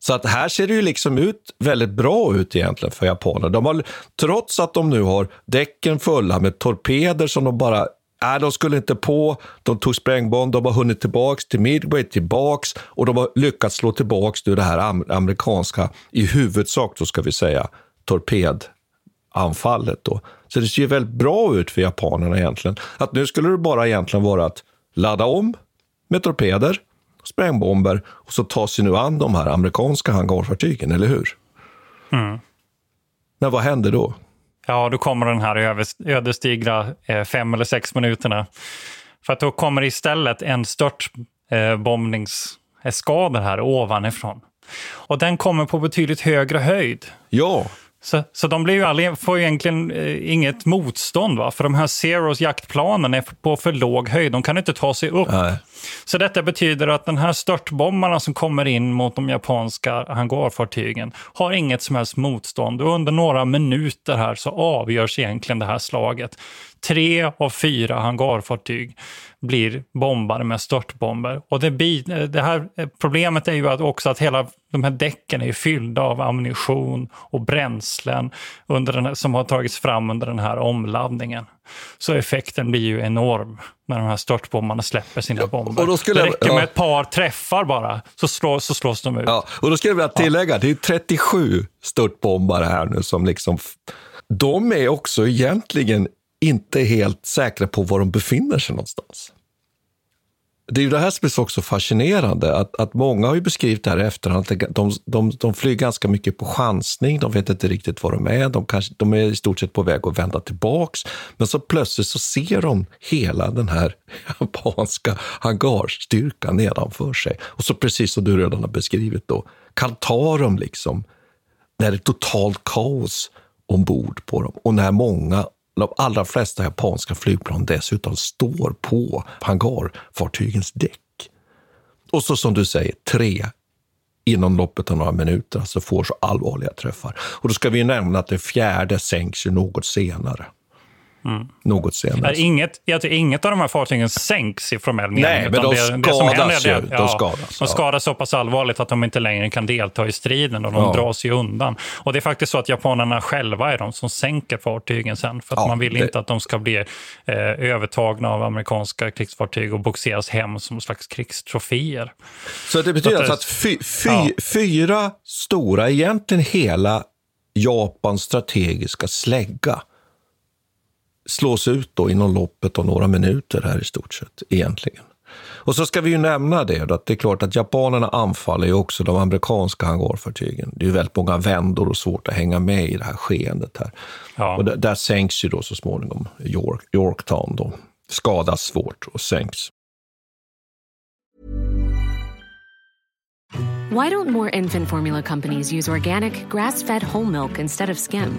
Så att här ser det ju liksom ut väldigt bra ut egentligen för japanerna. De har, trots att de nu har däcken fulla med torpeder som de bara Nej, de skulle inte på, de tog sprängbomb, de har hunnit tillbaks till Midway, tillbaks och de har lyckats slå tillbaks nu det här am- amerikanska, i huvudsak då ska vi säga, torpedanfallet. Då. Så det ser ju väldigt bra ut för japanerna egentligen. Att nu skulle det bara egentligen vara att ladda om med torpeder, sprängbomber och så ta sig nu an de här amerikanska hangarfartygen, eller hur? Mm. Men vad händer då? Ja, då kommer den här ödesdigra eh, fem eller sex minuterna. För att då kommer istället en stört eh, bombningsskada här ovanifrån. Och den kommer på betydligt högre höjd. Ja. Så, så de blir ju aldrig, får ju egentligen eh, inget motstånd, va? för de här Zeros jaktplanen är på för låg höjd. De kan inte ta sig upp. Nej. Så detta betyder att den här störtbombarna som kommer in mot de japanska hangarfartygen har inget som helst motstånd. Och under några minuter här så avgörs egentligen det här slaget. Tre av fyra hangarfartyg blir bombade med störtbomber. Och det, det här problemet är ju att också att hela de här däcken är fyllda av ammunition och bränslen under den här, som har tagits fram under den här omladdningen. Så effekten blir ju enorm när de här störtbombarna släpper sina bomber. och då skulle det jag- räcker ja. med ett par träffar bara, så, slå, så slås de ut. Ja, och då skulle jag vilja tillägga, det är 37 störtbombare här nu som liksom... De är också egentligen inte är helt säkra på var de befinner sig någonstans. Det är ju det här som är så också fascinerande, att, att många har ju beskrivit det här i efterhand, att de, de, de flyger ganska mycket på chansning, de vet inte riktigt var de är, de, kanske, de är i stort sett på väg att vända tillbaks, men så plötsligt så ser de hela den här japanska hangarstyrkan nedanför sig. Och så precis som du redan har beskrivit då, kan ta dem liksom när det är totalt kaos ombord på dem och när många, de allra flesta japanska flygplan dessutom står på hangarfartygens däck. Och så som du säger, tre inom loppet av några minuter alltså får så allvarliga träffar. Och då ska vi ju nämna att det fjärde sänks ju något senare. Mm. Något senare. Inget, jag tror inget av de här fartygen sänks i formell mening. Nej, men de det, skadas ju. det- De skadas, De ja. skadas så pass allvarligt att de inte längre kan delta i striden och de Ja. dras ju undan. Och det är faktiskt så att japanerna själva är de som sänker fartygen sen. För att Ja, man vill det- inte att de ska bli eh, övertagna av amerikanska krigsfartyg och boxeras hem som slags krigstroféer. Så det betyder Så alltså att att fy, fy, fyra stora, egentligen hela Japans strategiska slägga slås ut då inom loppet av några minuter här i stort sett, egentligen. Och så ska vi ju nämna det, att det är klart att japanerna anfaller ju också de amerikanska hangarfartygen. Det är ju väldigt många vändor och svårt att hänga med i det här skeendet här. Ja. Och där, där sänks ju då så småningom York, Yorktown då. Skadas svårt och sänks. Why don't more infant formula companies use organic, grass fed whole milk instead of skim?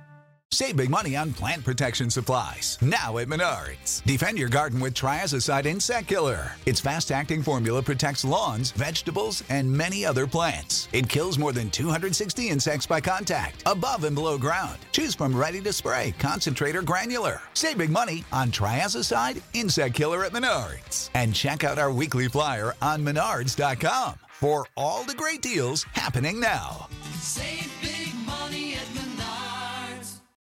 Save big money on plant protection supplies. Now at Menards. Defend your garden with Triazicide Insect Killer. Its fast acting formula protects lawns, vegetables, and many other plants. It kills more than 260 insects by contact, above and below ground. Choose from ready to spray, concentrate, or granular. Save big money on Triazicide Insect Killer at Menards. And check out our weekly flyer on Menards.com for all the great deals happening now. Save big money.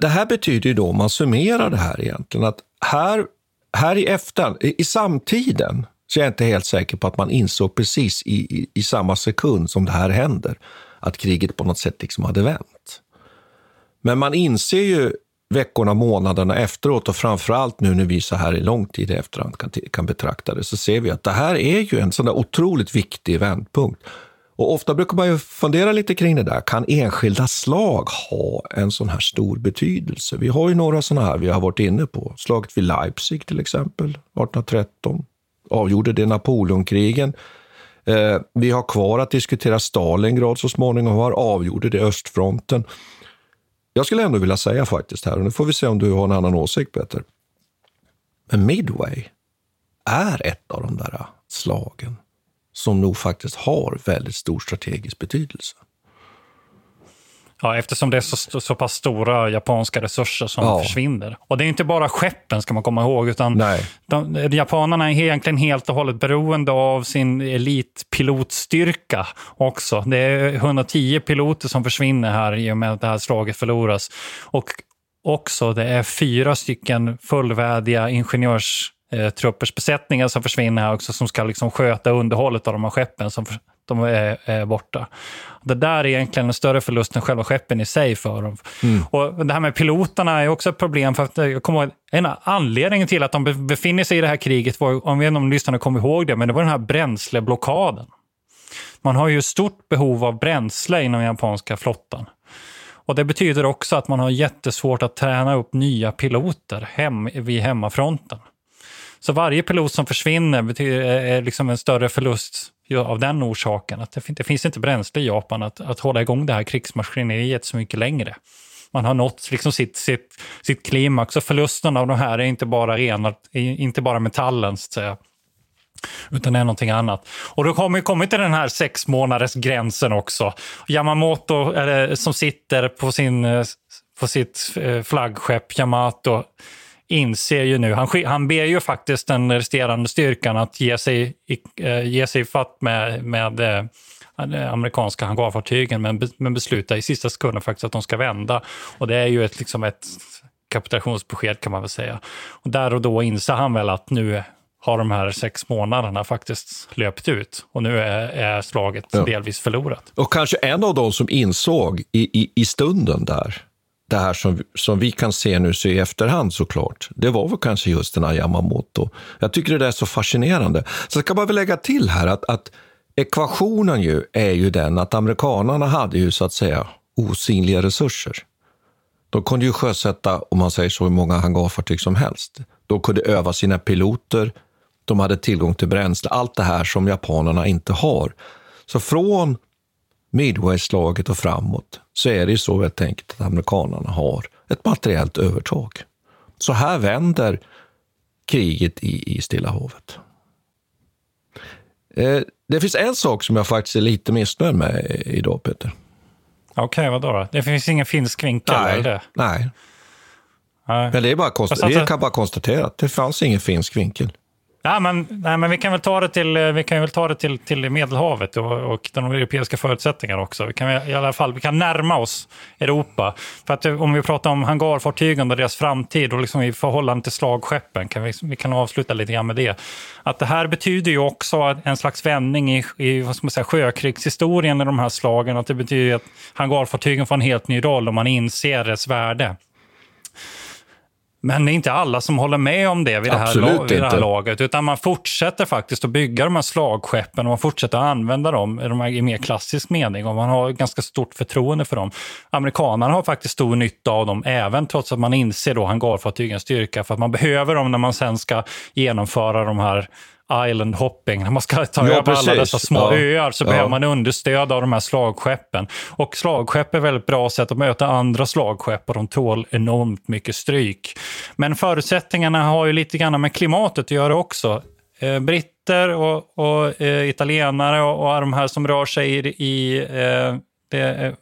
Det här betyder ju då, om man summerar det här egentligen, att här, här i efterhand, i, i samtiden, så är jag inte helt säker på att man insåg precis i, i, i samma sekund som det här händer, att kriget på något sätt liksom hade vänt. Men man inser ju veckorna, månaderna efteråt och framförallt nu när vi så här i lång tid i efterhand kan, kan betrakta det, så ser vi att det här är ju en sån där otroligt viktig vändpunkt. Och ofta brukar man ju fundera lite kring det där. Kan enskilda slag ha en sån här stor betydelse? Vi har ju några såna här vi har varit inne på. Slaget vid Leipzig till exempel, 1813. Avgjorde det Napoleonkrigen. Eh, vi har kvar att diskutera Stalingrad så småningom, har avgjorde det östfronten. Jag skulle ändå vilja säga faktiskt här, och nu får vi se om du har en annan åsikt Peter. Men Midway är ett av de där slagen som nog faktiskt har väldigt stor strategisk betydelse. Ja, eftersom det är så, så pass stora japanska resurser som Ja. försvinner. Och det är inte bara skeppen, ska man komma ihåg, utan de, japanerna är egentligen helt och hållet beroende av sin elitpilotstyrka också. Det är 110 piloter som försvinner här i och med att det här slaget förloras. Och också, det är fyra stycken fullvärdiga ingenjörstruppers besättningar som försvinner här också, som ska liksom sköta underhållet av de här skeppen som de är, är borta. Det där är egentligen en större förlust än själva skeppen i sig för dem. Och det här med piloterna är också ett problem. för att jag kommer ihåg, En anledning till att de be- befinner sig i det här kriget var, om vi om lyssnarna kommer ihåg det, men det var den här bränsleblockaden. Man har ju stort behov av bränsle inom japanska flottan. Och Det betyder också att man har jättesvårt att träna upp nya piloter hem, vid hemmafronten. Så varje pilot som försvinner betyder, är liksom en större förlust av den orsaken. Att det, finns inte bränsle i Japan att, att hålla igång det här krigsmaskineriet så mycket längre. Man har nått liksom sitt, sitt, sitt klimax och förlusten av de här är inte bara rena, inte bara metallen så att säga. Utan det är någonting annat. Och då kommer vi kommit till den här sex månaders gränsen också. Yamamoto eller, som sitter på, sin, eh, på sitt eh, flaggskepp Yamato inser ju nu, han, han ber ju faktiskt den resterande styrkan att ge sig, eh, ge sig fatt med, med eh, amerikanska hangarfartygen men, men beslutar i sista sekunden faktiskt att de ska vända. Och det är ju ett, liksom ett kapitulationsbesked kan man väl säga. Och där och då inser han väl att nu har de här sex månaderna faktiskt löpt ut och nu är, är slaget Ja. delvis förlorat. Och kanske en av de som insåg i, i, i stunden där, det här som, som vi kan se nu så i efterhand såklart, det var väl kanske just den här Yamamoto. Jag tycker det där är så fascinerande. Så ska man väl lägga till här att, att ekvationen ju är ju den att amerikanarna hade ju så att säga osynliga resurser. De kunde ju sjösätta, om man säger så, hur många hangarfartyg som helst. De kunde öva sina piloter, de hade tillgång till bränsle, allt det här som japanerna inte har. Så från Midway-slaget och framåt så är det ju så helt enkelt att amerikanerna har ett materiellt övertag. Så här vänder kriget i, i Stilla havet. Eh, det finns en sak som jag faktiskt är lite missnöjd med idag, Peter. Okej, vad då? Det finns ingen finsk vinkel? Nej, det? nej. Nej. Men det är bara konst- alltså- vi kan bara konstatera att det fanns ingen finsk vinkel. Ja, men, nej, men vi kan väl ta det till, eh, vi kan väl ta det till, till Medelhavet och, och de europeiska förutsättningarna också. Vi kan i alla fall vi kan närma oss Europa. För att eh, om vi pratar om hangarfartygen och deras framtid och liksom i förhållande till slagskeppen, kan vi, vi kan avsluta lite grann med det. Att det här betyder ju också en slags vändning i, i vad ska man säga, sjökrigshistorien i de här slagen. Att det betyder att hangarfartygen får en helt ny roll och man inser dess värde. Men det är inte alla som håller med om det vid, det här, vid det här laget. Utan man fortsätter faktiskt att bygga de här slagskeppen och man fortsätter att använda dem i, de här, i mer klassisk mening. Och man har ganska stort förtroende för dem. Amerikanerna har faktiskt stor nytta av dem, även trots att man inser då hangarfartygens styrka. För att man behöver dem när man sen ska genomföra de här island hopping. När man ska ta Ja, över precis. alla dessa små Ja. öar så Ja. behöver man understöd av de här slagskeppen. Och slagskepp är väldigt bra sätt att möta andra slagskepp och de tål enormt mycket stryk. Men förutsättningarna har ju lite grann med klimatet att göra också. Eh, britter och, och eh, italienare och, och de här som rör sig i, i eh, det eh,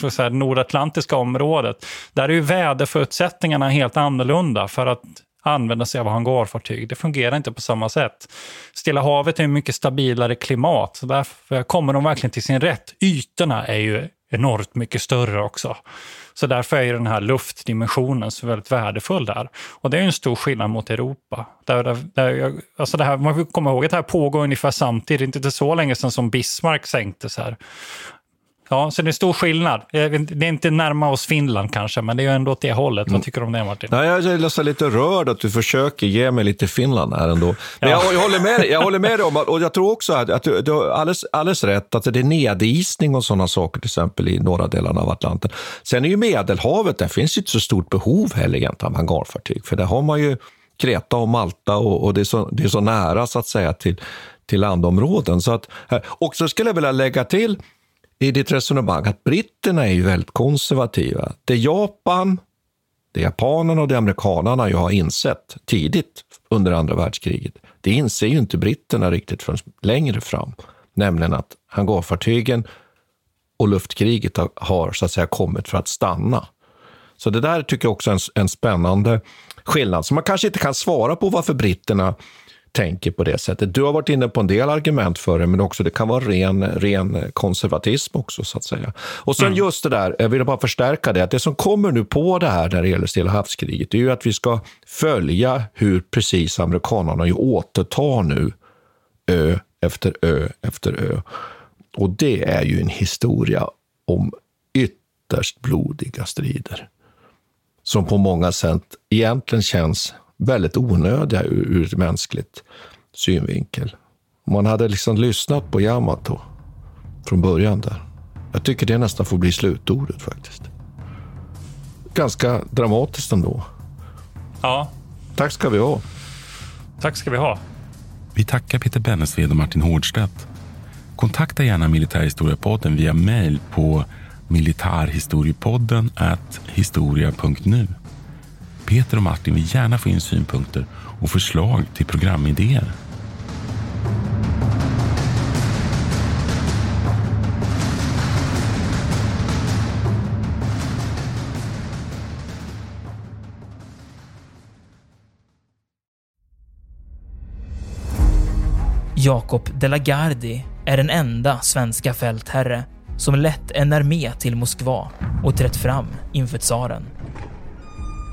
så säga, nordatlantiska området. Där är ju väderförutsättningarna helt annorlunda för att använda sig av hangarfartyg. Det fungerar inte på samma sätt. Stilla havet är ett mycket stabilare klimat, så därför kommer de verkligen till sin rätt. Ytorna är ju enormt mycket större också. Så därför är ju den här luftdimensionen så väldigt värdefull där. Och det är ju en stor skillnad mot Europa. Där, där, där jag, alltså det här, man får komma ihåg att det här pågår ungefär samtidigt, inte så länge sedan som Bismarck sänktes här. Ja, så det är stor skillnad. Det är inte närma oss Finland kanske, men det är ju ändå åt det hållet. Vad tycker du om det Martin? Nej, jag är nästan lite rörd att du försöker ge mig lite Finland här ändå. Men jag, jag, håller med, jag håller med dig om, att- och jag tror också att, att du, du har alldeles, alldeles rätt, att det är nedisning och sådana saker, till exempel i norra delarna av Atlanten. Sen är ju Medelhavet, där finns ju inte så stort behov heller egentligen av hangarfartyg, för där har man ju Kreta och Malta och, och det, är så, det är så nära så att säga till, till landområden. Så att, och så skulle jag vilja lägga till i ditt resonemang att britterna är ju väldigt konservativa. Det Japan, det japanerna och det amerikanerna ju har insett tidigt under andra världskriget, det inser ju inte britterna riktigt förrän längre fram. Nämligen att hangarfartygen och luftkriget har, har så att säga kommit för att stanna. Så det där tycker jag också är en, en spännande skillnad. Så man kanske inte kan svara på varför britterna tänker på det sättet. Du har varit inne på en del argument för det, men också det kan vara ren, ren konservatism också, så att säga. Och sen just det där, jag vill bara förstärka det, att det som kommer nu på det här när det gäller Stilla havskriget, det är ju att vi ska följa hur precis amerikanerna ju återtar nu ö efter ö efter ö. Och det är ju en historia om ytterst blodiga strider. Som på många sätt egentligen känns väldigt onödiga ur, ur ett mänskligt synvinkel. Om man hade liksom lyssnat på Yamato från början där. Jag tycker det nästan får bli slutordet faktiskt. Ganska dramatiskt ändå. Ja, Tack ska vi ha. tack ska vi ha. Vi tackar Peter Bennesved och Martin Hårdstedt. Kontakta gärna Militärhistoriepodden via mejl på militarhistoriepodden historia.nu. Peter och Martin vill gärna få in synpunkter och förslag till programidéer. Jakob de la Gardie är den enda svenska fältherre som lett en armé till Moskva och trätt fram inför tsaren.